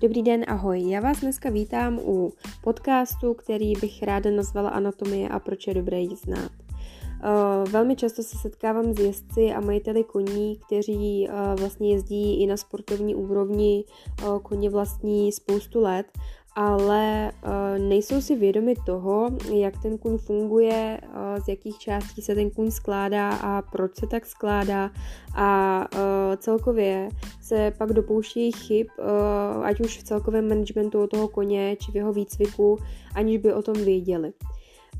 Dobrý den, ahoj. Já vás dneska vítám u podcastu, který bych ráda nazvala Anatomie a proč je dobré ji znát. Uh, velmi často se setkávám s jezdci a majiteli koní, kteří uh, vlastně jezdí i na sportovní úrovni, uh, koně vlastní spoustu let ale uh, nejsou si vědomi toho, jak ten kůň funguje, uh, z jakých částí se ten kůň skládá a proč se tak skládá a uh, celkově se pak dopouští chyb, ať už v celkovém managementu toho koně či v jeho výcviku, aniž by o tom věděli.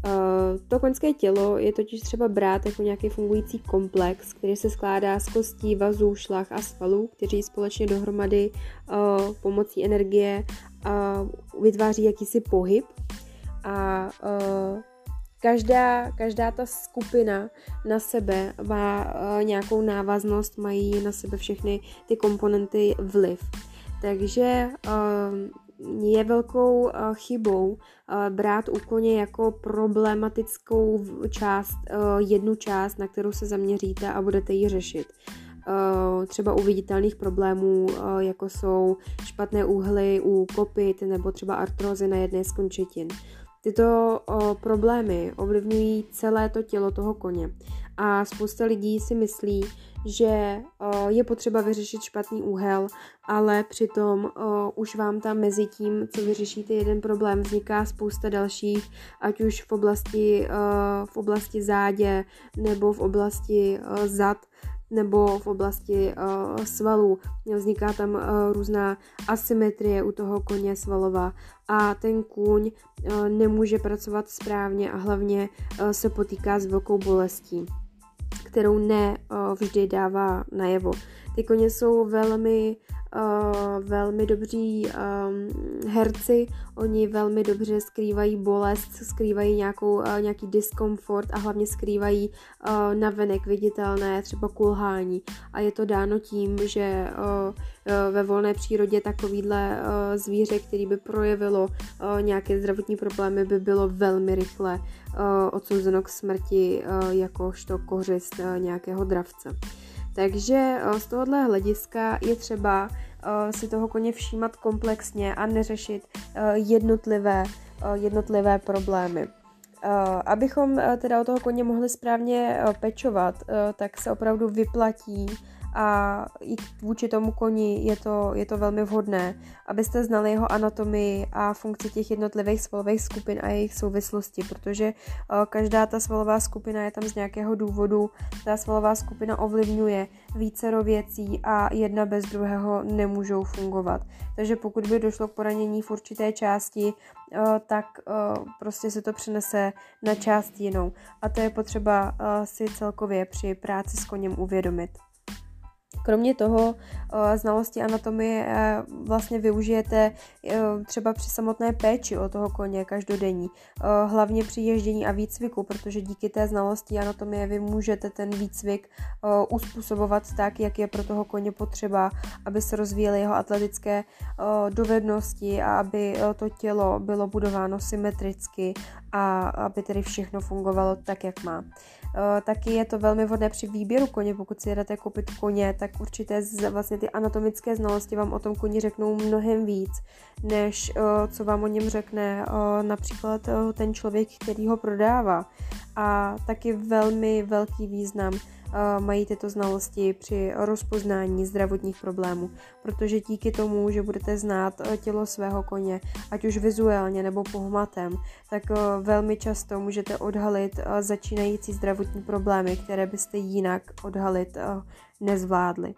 Uh, to koňské tělo je totiž třeba brát jako nějaký fungující komplex, který se skládá z kostí, vazů, šlach a svalů, kteří společně dohromady uh, pomocí energie uh, vytváří jakýsi pohyb a každá, každá ta skupina na sebe má nějakou návaznost, mají na sebe všechny ty komponenty vliv. Takže je velkou eh, chybou eh, brát u koně jako problematickou část, eh, jednu část, na kterou se zaměříte a budete ji řešit. Třeba u viditelných problémů, jako jsou špatné úhly u kopyt nebo třeba artrózy na jedné z končetin. Tyto problémy ovlivňují celé to tělo toho koně a spousta lidí si myslí, že je potřeba vyřešit špatný úhel, ale přitom už vám tam mezi tím, co vyřešíte jeden problém, vzniká spousta dalších, ať už v oblasti, v oblasti zádě nebo v oblasti zad, nebo v oblasti uh, svalů. Vzniká tam uh, různá asymetrie u toho koně svalová a ten kůň uh, nemůže pracovat správně a hlavně uh, se potýká s velkou bolestí, kterou ne vždy dává najevo. Ty koně jsou velmi uh, velmi dobří um, herci, oni velmi dobře skrývají bolest, skrývají nějakou, uh, nějaký diskomfort a hlavně skrývají uh, navenek viditelné třeba kulhání a je to dáno tím, že uh, ve volné přírodě takovýhle uh, zvíře, který by projevilo uh, nějaké zdravotní problémy, by bylo velmi rychle uh, odsouzeno k smrti uh, jakožto kořist uh, nějakého dravce. Takže eh, z tohohle hlediska je třeba eh, si toho koně všímat komplexně a neřešit eh, jednotlivé, jednotlivé problémy. Abychom teda o toho koně mohli správně pečovat, tak se opravdu vyplatí a i vůči tomu koni je to, je to velmi vhodné, abyste znali jeho anatomii a funkci těch jednotlivých svalových skupin a jejich souvislosti, protože eh, každá ta svalová skupina je tam z nějakého důvodu, ta svalová skupina ovlivňuje vícero věcí a jedna bez druhého nemůžou fungovat. Takže pokud by došlo k poranění v určité části, eh, tak eh, prostě se to přenese na část jinou. A to je potřeba si celkově při práci s koněm uvědomit. Kromě toho eh, znalosti anatomie eh, vlastně využijete eh, třeba při samotné péči o toho koně každodenní, hlavně při ježdění a výcviku, protože díky té znalosti anatomie vy můžete ten výcvik uspůsobovat tak, jak je pro toho koně potřeba, aby se rozvíjely jeho atletické dovednosti a aby to tělo bylo budováno symetricky a aby tedy všechno fungovalo tak, jak má. Taky je to velmi vhodné při výběru koně, pokud si jedete koupit koně, tak určité z, vlastně ty anatomické znalosti vám o tom koni řeknou mnohem víc, než uh, co vám o něm řekne uh, například ten člověk, který ho prodává. A taky velmi velký význam mají tyto znalosti při rozpoznání zdravotních problémů, protože díky tomu, že budete znát tělo svého koně, ať už vizuálně nebo pohmatem, tak velmi často můžete odhalit začínající zdravotní problémy, které byste jinak odhalit nezvládli.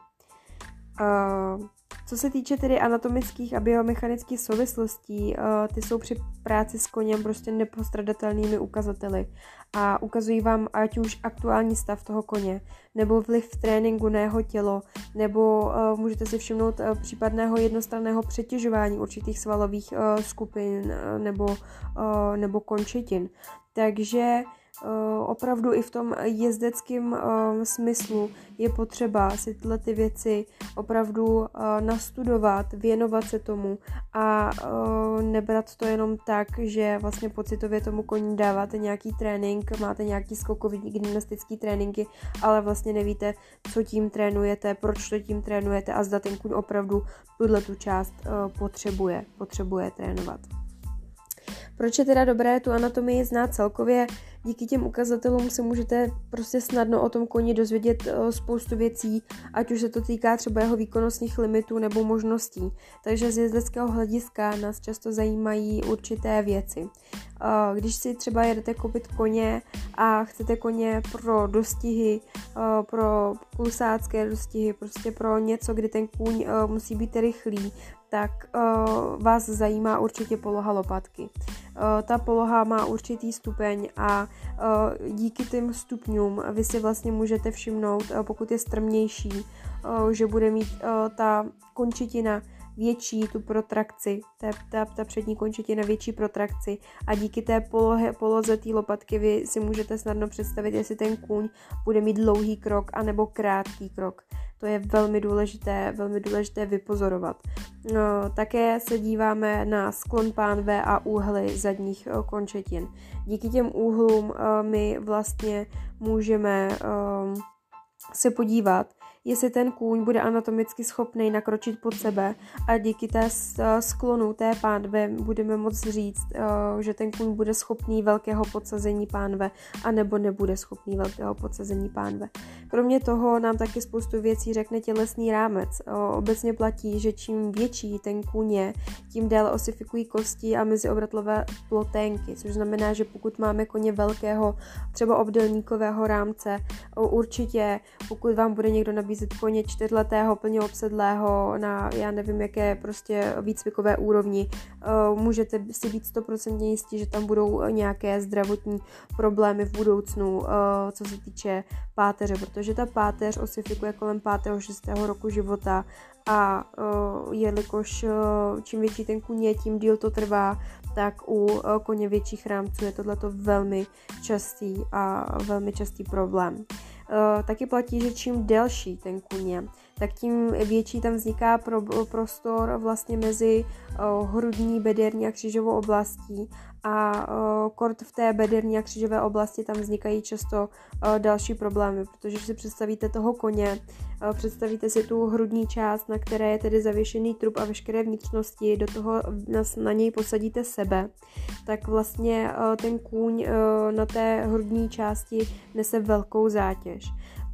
Co se týče tedy anatomických a biomechanických souvislostí, ty jsou při práci s koněm prostě nepostradatelnými ukazateli a ukazují vám ať už aktuální stav toho koně, nebo vliv tréninku na jeho tělo, nebo uh, můžete si všimnout uh, případného jednostranného přetěžování určitých svalových skupin nebo, nebo končetin. Takže opravdu i v tom jezdeckém smyslu je potřeba si tyhle ty věci opravdu nastudovat, věnovat se tomu a nebrat to jenom tak, že vlastně pocitově tomu koni dáváte nějaký trénink, máte nějaký skokový gymnastický tréninky, ale vlastně nevíte, co tím trénujete, proč to tím trénujete a zda ten kůň opravdu tuhle tu část potřebuje, potřebuje trénovat. Proč je teda dobré tu anatomii znát celkově? Díky těm ukazatelům se můžete prostě snadno o tom koni dozvědět eh, spoustu věcí, ať už se to týká třeba jeho výkonnostních limitů nebo možností. Takže z jezdeckého hlediska nás často zajímají určité věci. Eh, když si třeba jedete koupit koně a chcete koně pro dostihy, eh, pro klusácké dostihy, prostě pro něco, kdy ten kůň musí být rychlý, tak vás zajímá určitě poloha lopatky. Ta poloha má určitý stupeň a uh, díky těm stupňům vy si vlastně můžete všimnout, uh, pokud je strmější, uh, že bude mít ta končetina větší tu protrakci, ta, ta, ta přední končetina větší protrakci a díky té polohe, poloze té lopatky vy si můžete snadno představit, jestli ten kůň bude mít dlouhý krok anebo krátký krok. To je velmi důležité, velmi důležité vypozorovat. No, také se díváme na sklon pánve a úhly zadních eh, končetin. Díky těm úhlům eh, my vlastně můžeme eh, se podívat, jestli ten kůň bude anatomicky schopný nakročit pod sebe a díky té sklonu té pánve budeme moct říct, eh, že ten kůň bude schopný velkého podsazení pánve a nebo nebude schopný velkého podsazení pánve. Kromě toho nám taky spoustu věcí řekne tělesný rámec. Eh, obecně platí, že čím větší ten kůň je, tím déle osifikují kosti a meziobratlové ploténky, což znamená, že pokud máme koně velkého, třeba obdelníkového rámce, eh, určitě pokud vám bude někdo nabízet nabízet koně čtyřletého, plně obsedlého na, já nevím, jaké prostě výcvikové úrovni. Eh, můžete si být stoprocentně jistí, že tam budou nějaké zdravotní problémy v budoucnu, eh, co se týče páteře, protože ta páteř osifikuje kolem 5. 6. roku života a uh, jelikož čím větší ten kůň je, tím díl to trvá, tak u koně větších rámců je tohleto velmi častý a velmi častý problém. Uh, taky platí, že čím delší ten kůň je, tak tím větší tam vzniká pro, prostor vlastně mezi uh, hrudní, bederní a křižovou oblastí a uh, kort v té bederní a křižové oblasti tam vznikají často další problémy, protože si představíte toho koně, představíte si tu hrudní část, na které je tedy zavěšený trup a veškeré vnitřnosti, do toho na, něj posadíte sebe, tak vlastně ten kůň na té hrudní části nese velkou zátěž.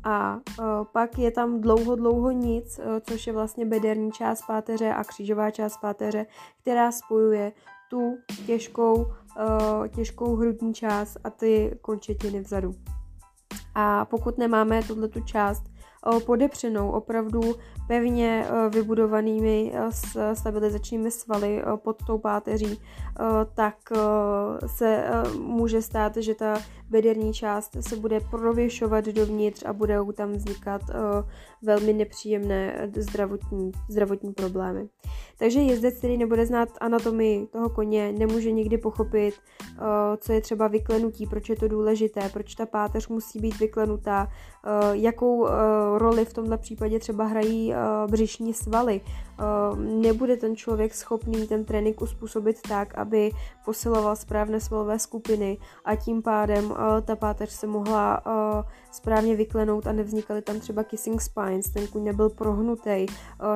A uh, pak je tam dlouho, dlouho nic, uh, což je vlastně bederní část páteře a křížová část páteře, která spojuje tu těžkou, uh, těžkou hrudní část a ty končetiny vzadu. A pokud nemáme tuto tu část podepřenou opravdu pevně vybudovanými stabilizačními svaly pod tou páteří, tak se může stát, že ta bederní část se bude prověšovat dovnitř a budou tam vznikat velmi nepříjemné zdravotní, zdravotní problémy. Takže jezdec, který nebude znát anatomii toho koně, nemůže nikdy pochopit, co je třeba vyklenutí, proč je to důležité, proč ta páteř musí být vyklenutá, jakou roli v tomto případě třeba hrají břišní svaly. Nebude ten člověk schopný ten trénink uspůsobit tak, aby posiloval správné svalové skupiny a tím pádem ta páteř se mohla správně vyklenout a nevznikaly tam třeba kissing spines, ten kůň nebyl prohnutý,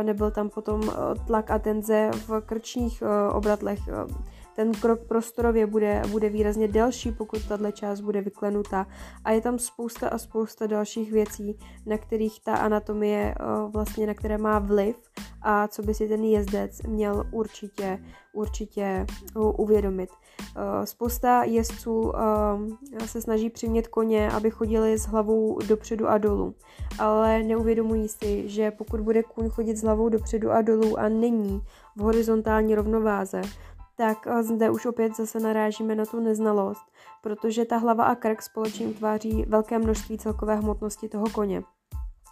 nebyl tam potom tlak a tenze v krčních obratlech ten krok prostorově bude, bude výrazně delší, pokud tahle část bude vyklenuta. A je tam spousta a spousta dalších věcí, na kterých ta anatomie vlastně, na které má vliv a co by si ten jezdec měl určitě, určitě uvědomit. Spousta jezdců se snaží přimět koně, aby chodili s hlavou dopředu a dolů, ale neuvědomují si, že pokud bude kůň chodit s hlavou dopředu a dolů a není v horizontální rovnováze, tak zde už opět zase narážíme na tu neznalost, protože ta hlava a krk společně utváří velké množství celkové hmotnosti toho koně.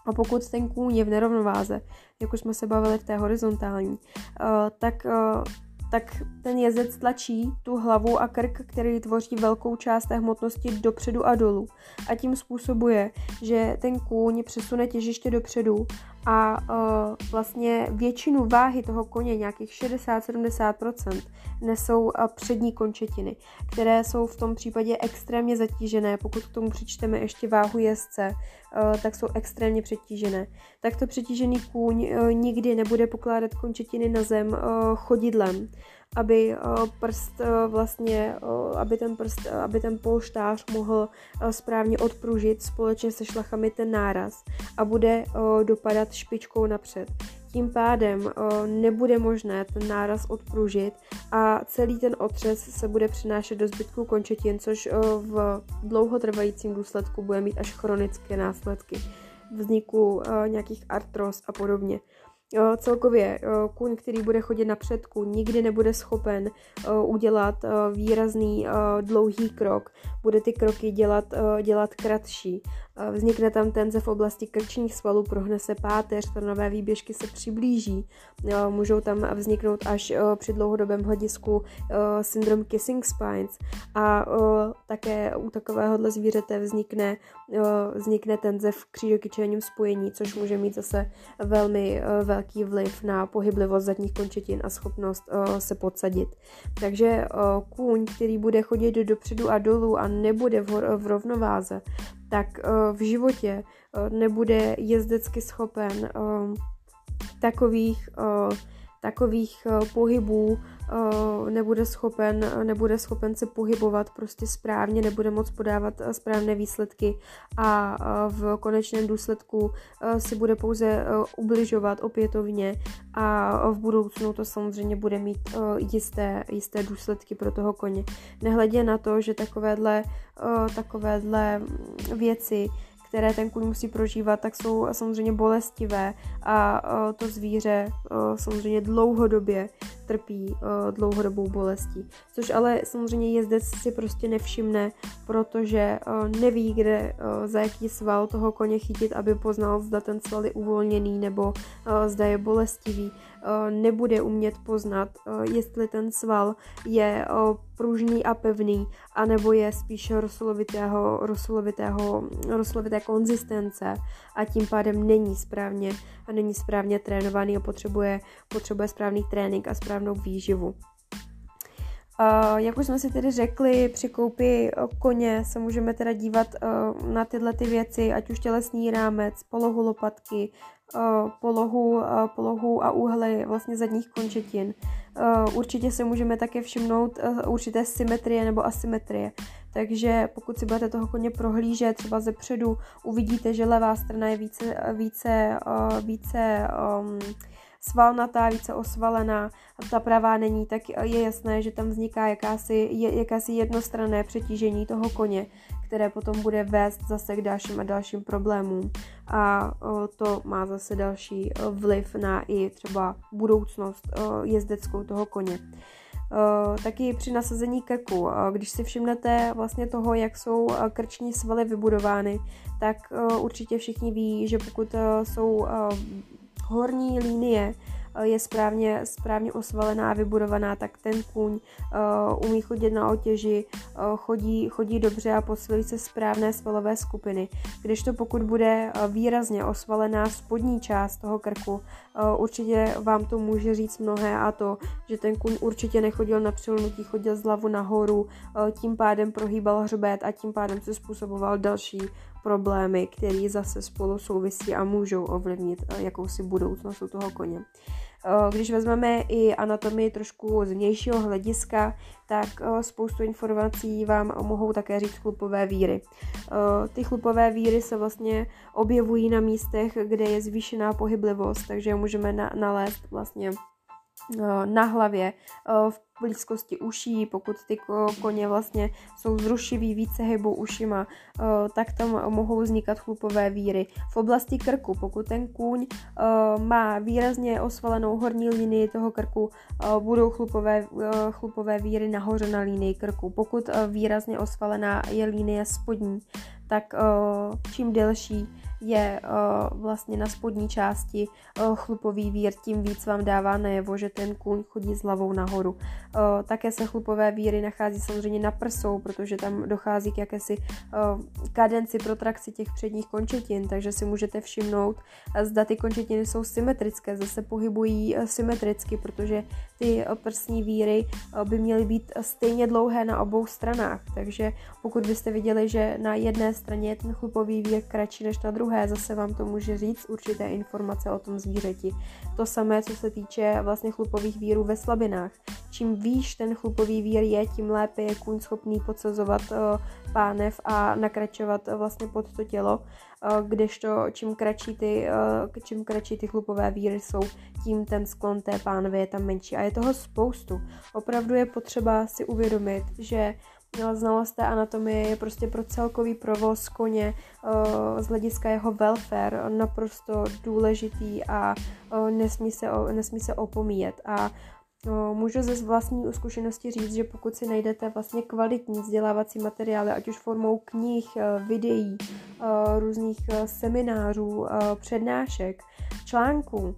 A pokud ten kůň je v nerovnováze, jak už jsme se bavili v té horizontální, eh, tak eh, tak ten jezdec tlačí tu hlavu a krk, který tvoří velkou část té hmotnosti dopředu a dolů. A tím způsobuje, že ten kůň přesune těžiště dopředu a uh, vlastně většinu váhy toho koně, nějakých 60-70%, nesou uh, přední končetiny, které jsou v tom případě extrémně zatížené. Pokud k tomu přičteme ještě váhu jezdce, uh, tak jsou extrémně přetížené. Takto přetížený kůň uh, nikdy nebude pokládat končetiny na zem uh, chodidlem aby eh, prst eh, vlastně, eh, aby ten prst, aby ten polštář mohl správně odpružit společně se šlachami ten náraz a bude dopadat špičkou napřed. Tím pádem nebude možné ten náraz odpružit a celý ten otřes se bude přinášet do zbytku končetin, což v dlouhotrvajícím důsledku bude mít až chronické následky vzniku nějakých artros a podobně. Celkově kůň, který bude chodit na předku, nikdy nebude schopen udělat výrazný dlouhý krok. Bude ty kroky dělat, dělat kratší. Vznikne tam tenze v oblasti krčních svalů, prohne se páteř, nové výběžky se přiblíží. Můžou tam vzniknout až při dlouhodobém hledisku syndrom kissing spines a také u takovéhohle zvířete vznikne, vznikne tenze v křížokyčelním spojení, což může mít zase velmi velký vliv na pohyblivost zadních končetin a schopnost se podsadit. Takže kůň, který bude chodit dopředu a dolů a nebude v rovnováze, tak uh, v životě uh, nebude jezdecky schopen uh, takových, takových uh, pohybů Eh, nebude schopen, nebude schopen se pohybovat prostě správně, nebude moc podávat eh, správné výsledky a eh, v konečném důsledku si bude pouze ubližovat opětovně a v budoucnu to samozřejmě bude mít jisté, jisté důsledky pro toho koně. Nehledě na to, že takovéhle, takovéhle věci které ten kůň musí prožívat, tak jsou samozřejmě bolestivé a to zvíře samozřejmě dlouhodobě trpí dlouhodobou bolestí. Což ale samozřejmě jezdec si prostě nevšimne, protože neví, kde za jaký sval toho koně chytit, aby poznal, zda ten sval je uvolněný nebo zda je bolestivý. Nebude umět poznat, jestli ten sval je pružný a pevný, anebo je spíš rosolovitého, rosolovitého, rosolovité konzistence a tím pádem není správně a není správně trénovaný a potřebuje, potřebuje správný trénink a správnou výživu. Uh, jak už jsme si tedy řekli, při koupi koně se můžeme teda dívat uh, na tyhle ty věci, ať už tělesný rámec, polohu lopatky, uh, polohu, polohu a úhly vlastně zadních končetin. Určitě se můžeme také všimnout určité symetrie nebo asymetrie. Takže pokud si budete toho koně prohlížet třeba ze předu, uvidíte, že levá strana je více, více, více um, svalnatá, více osvalená a ta pravá není, tak je jasné, že tam vzniká jakási, jakási jednostranné přetížení toho koně, které potom bude vést zase k dalším a dalším problémům. A to má zase další vliv na i třeba budoucnost jezdeckou toho koně. Taky při nasazení krku. Když si všimnete vlastně toho, jak jsou krční svaly vybudovány, tak určitě všichni ví, že pokud jsou horní linie eh, je správně, správně osvalená a vybudovaná, tak ten kůň uh, umí chodit na otěži, uh, chodí, chodí dobře a posilují se správné svalové skupiny. Když to pokud bude výrazně osvalená spodní část toho krku, určitě vám to může říct mnohé a to, že ten kůň určitě nechodil na přilnutí, chodil z hlavu nahoru, uh, tím pádem prohýbal hřbet a tím pádem se způsoboval další problémy, které zase spolu souvisí a můžou ovlivnit eh, jakousi budoucnost u toho koně. Eh, když vezmeme i anatomii trošku z vnějšího hlediska, tak eh, spoustu informací vám mohou také říct chlupové víry. Ty chlupové víry se vlastně objevují na místech, kde je zvýšená pohyblivost, takže můžeme nalézt vlastně na hlavě, v blízkosti uší, pokud ty koně vlastně jsou zrušivý, více hybou ušima, tak tam mohou vznikat chlupové víry. V oblasti krku, pokud ten kůň má výrazně osvalenou horní linii toho krku, budou chlupové, chlupové víry nahoře na linii krku. Pokud výrazně osvalená je linie spodní, tak čím delší je vlastně na spodní části chlupový vír, tím víc vám dává najevo, že ten kůň chodí s hlavou nahoru. Také se chlupové víry nachází samozřejmě na prsou, protože tam dochází k jakési kadenci protrakci těch předních končetin, takže si můžete všimnout, zda ty končetiny jsou symetrické, zase pohybují uh, symetricky, protože ty uh, prsní víry uh, by měly být stejně dlouhé na obou stranách, takže pokud byste viděli, že na jedné straně je ten chlupový vír kratší než na druhé zase vám to může říct určité informace o tom zvířeti. To samé, co se týče vlastně chlupových vírů ve slabinách. Čím výš ten chlupový vír je, tím lépe je kůň schopný podsazovat uh, pánev a nakračovat uh, vlastně pod to tělo, uh, kdežto čím kratší, ty, čím kratší ty chlupové víry jsou, tím ten sklon té pánve je tam menší. A je toho spoustu. Opravdu je potřeba si uvědomit, že znalost té anatomie je prostě pro celkový provoz koně z hlediska jeho welfare naprosto důležitý a nesmí, se, nesmí se opomíjet. A můžu ze vlastní zkušenosti říct, že pokud si najdete vlastně kvalitní vzdělávací materiály, ať už formou knih, videí, různých seminářů, přednášek, článků,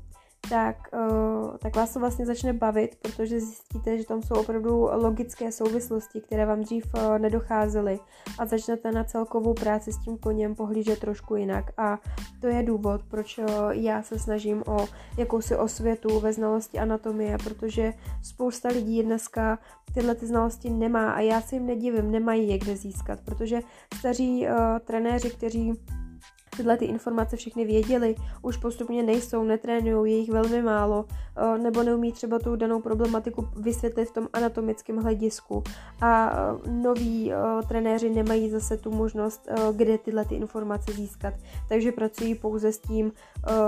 tak, uh, tak vás to vlastně začne bavit, protože zjistíte, že tam jsou opravdu logické souvislosti, které vám dřív uh, nedocházely a začnete na celkovou práci s tím koněm pohlížet trošku jinak. A to je důvod, proč uh, já se snažím o jakousi osvětu ve znalosti anatomie, protože spousta lidí dneska tyhle ty znalosti nemá a já si jim nedivím, nemají je kde získat, protože staří uh, trenéři, kteří tyhle ty informace všechny věděli, už postupně nejsou, netrénují, je jich velmi málo, eh, nebo neumí třeba tu danou problematiku vysvětlit v tom anatomickém hledisku. A eh, noví eh, trenéři nemají zase tu možnost, kde tyhle ty informace získat. Takže pracují pouze s tím,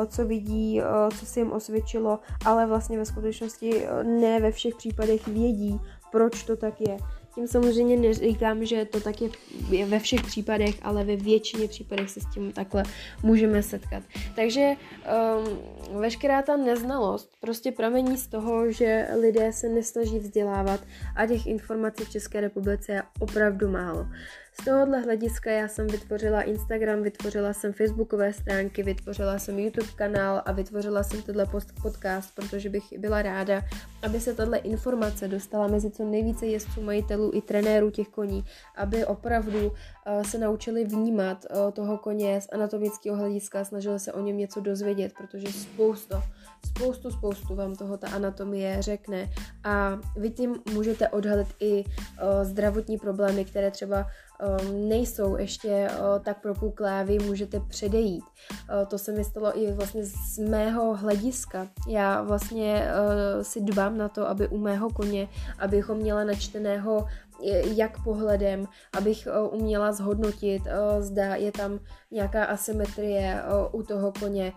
co vidí, co si jim osvědčilo, ale vlastně ve skutečnosti ne ve všech případech vědí, proč to tak je. Tím samozřejmě neříkám, že to tak je ve všech případech, ale ve většině případech se s tím takhle můžeme setkat. Takže um, veškerá ta neznalost prostě pramení z toho, že lidé se nesnaží vzdělávat a těch informací v České republice je opravdu málo. Z tohohle hlediska já jsem vytvořila Instagram, vytvořila jsem Facebookové stránky, vytvořila jsem YouTube kanál a vytvořila jsem tenhle podcast, protože bych byla ráda, aby se tahle informace dostala mezi co nejvíce jezdců, majitelů i trenérů těch koní, aby opravdu uh, se naučili vnímat uh, toho koně z anatomického hlediska, snažili se o něm něco dozvědět, protože spoustu, spoustu, spoustu vám toho ta anatomie řekne. A vy tím můžete odhalit i uh, zdravotní problémy, které třeba um, nejsou ještě uh, tak propůklé, vy můžete předejít. Uh, to se mi stalo i vlastně z mého hlediska. Já vlastně uh, si dbám na to, aby u mého koně, abychom měla načteného jak pohledem, abych uměla zhodnotit, zda je tam nějaká asymetrie u toho koně,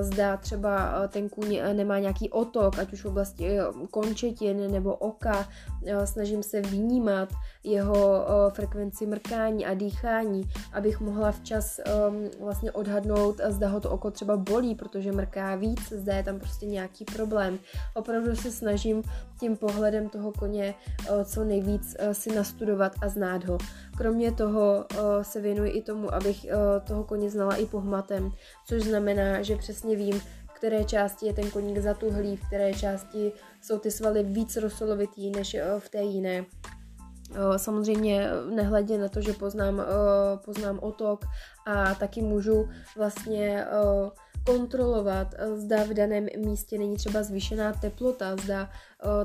zda třeba ten kůň nemá nějaký otok, ať už v oblasti končetin nebo oka, snažím se vnímat jeho frekvenci mrkání a dýchání, abych mohla včas vlastně odhadnout, zda ho to oko třeba bolí, protože mrká víc, zda je tam prostě nějaký problém. Opravdu se snažím tím pohledem toho koně co nejvíc Eh, si nastudovat a znát ho. Kromě toho eh, se věnuji i tomu, abych eh, toho koně znala i pohmatem, což znamená, že přesně vím, v které části je ten koník zatuhlý, v které části jsou ty svaly víc rosolovitý než v té jiné. Samozřejmě nehledě na to, že poznám, poznám otok a taky můžu vlastně kontrolovat, zda v daném místě není třeba zvýšená teplota, zda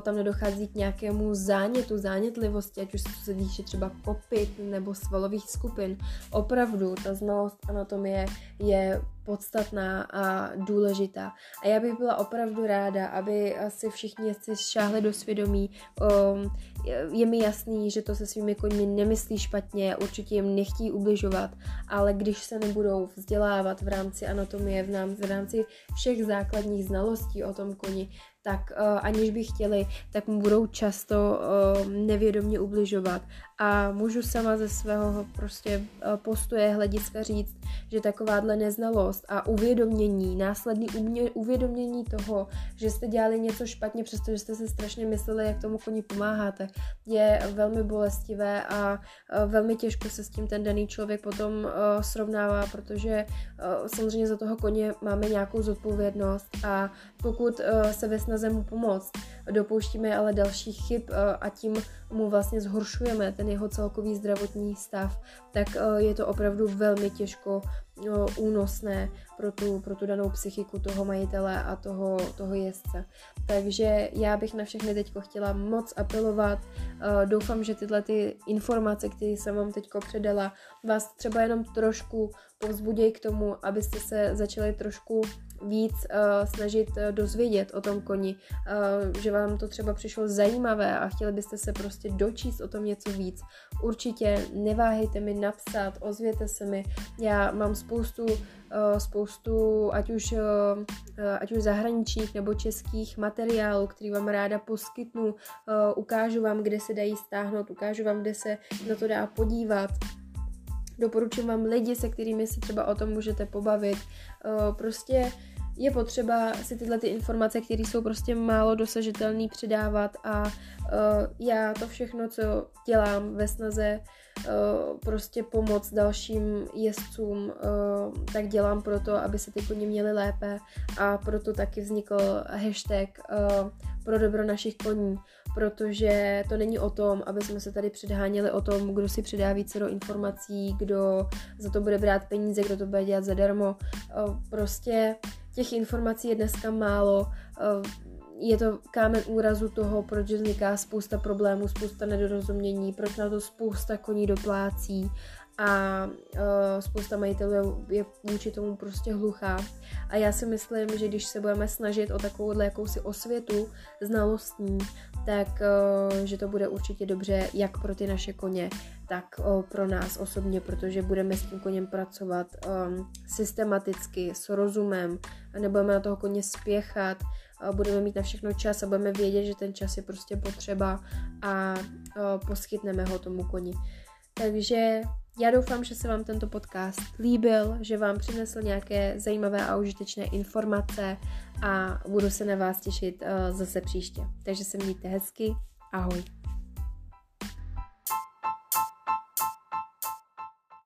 tam nedochází k nějakému zánětu, zánětlivosti, ať už se týče třeba kopit nebo svalových skupin. Opravdu ta znalost anatomie je podstatná a důležitá. A já bych byla opravdu ráda, aby si všichni si šáhli do svědomí. Je mi jasný, že to se svými koňmi nemyslí špatně, určitě jim nechtí ubližovat, ale když se nebudou vzdělávat v rámci anatomie, v rámci všech základních znalostí o tom koni, tak aniž by chtěli, tak mu budou často nevědomně ubližovat. A můžu sama ze svého prostě postoje hlediska říct, že takováhle neznalost a uvědomění, následný uvědomění toho, že jste dělali něco špatně, přestože jste se strašně mysleli, jak tomu koni pomáháte, je velmi bolestivé a velmi těžko se s tím ten daný člověk potom srovnává, protože samozřejmě za toho koně máme nějakou zodpovědnost a pokud se ve snaze mu pomoct, dopouštíme ale dalších chyb a tím mu vlastně zhoršujeme ten jeho celkový zdravotní stav, tak je to opravdu velmi těžko únosné pro tu, pro tu danou psychiku toho majitele a toho, toho jezdce. Takže já bych na všechny teď chtěla moc apelovat. Doufám, že tyhle ty informace, které jsem vám teď předala, vás třeba jenom trošku povzbudějí k tomu, abyste se začali trošku víc uh, snažit uh, dozvědět o tom koni, uh, že vám to třeba přišlo zajímavé a chtěli byste se prostě dočíst o tom něco víc. Určitě neváhejte mi napsat, ozvěte se mi. Já mám spoustu, uh, spoustu ať už, uh, ať už zahraničních nebo českých materiálů, který vám ráda poskytnu, uh, ukážu vám, kde se dají stáhnout, ukážu vám, kde se na to dá podívat. Doporučím vám lidi, se kterými se třeba o tom můžete pobavit. Prostě je potřeba si tyhle ty informace, které jsou prostě málo dosažitelné, přidávat a uh, já to všechno, co dělám ve snaze prostě pomoct dalším jezdcům, uh, tak dělám proto, aby se ty koně měly lépe a proto taky vznikl hashtag uh, pro dobro našich koní, protože to není o tom, aby jsme se tady předháněli o tom, kdo si přidá více do informací, kdo za to bude brát peníze, kdo to bude dělat zadarmo. Prostě těch informací je dneska málo. Je to kámen úrazu toho, proč vzniká spousta problémů, spousta nedorozumění, proč na to spousta koní doplácí a uh, spousta majitelů je, je vůči tomu prostě hluchá. A já si myslím, že když se budeme snažit o takovouhle jakousi osvětu znalostní, tak uh, že to bude určitě dobře jak pro ty naše koně, tak uh, pro nás osobně, protože budeme s tím koněm pracovat um, systematicky, s rozumem, a nebudeme na toho koně spěchat, budeme mít na všechno čas a budeme vědět, že ten čas je prostě potřeba a poskytneme ho tomu koni. Takže já doufám, že se vám tento podcast líbil, že vám přinesl nějaké zajímavé a užitečné informace a budu se na vás těšit uh, zase příště. Takže se mějte hezky. Ahoj.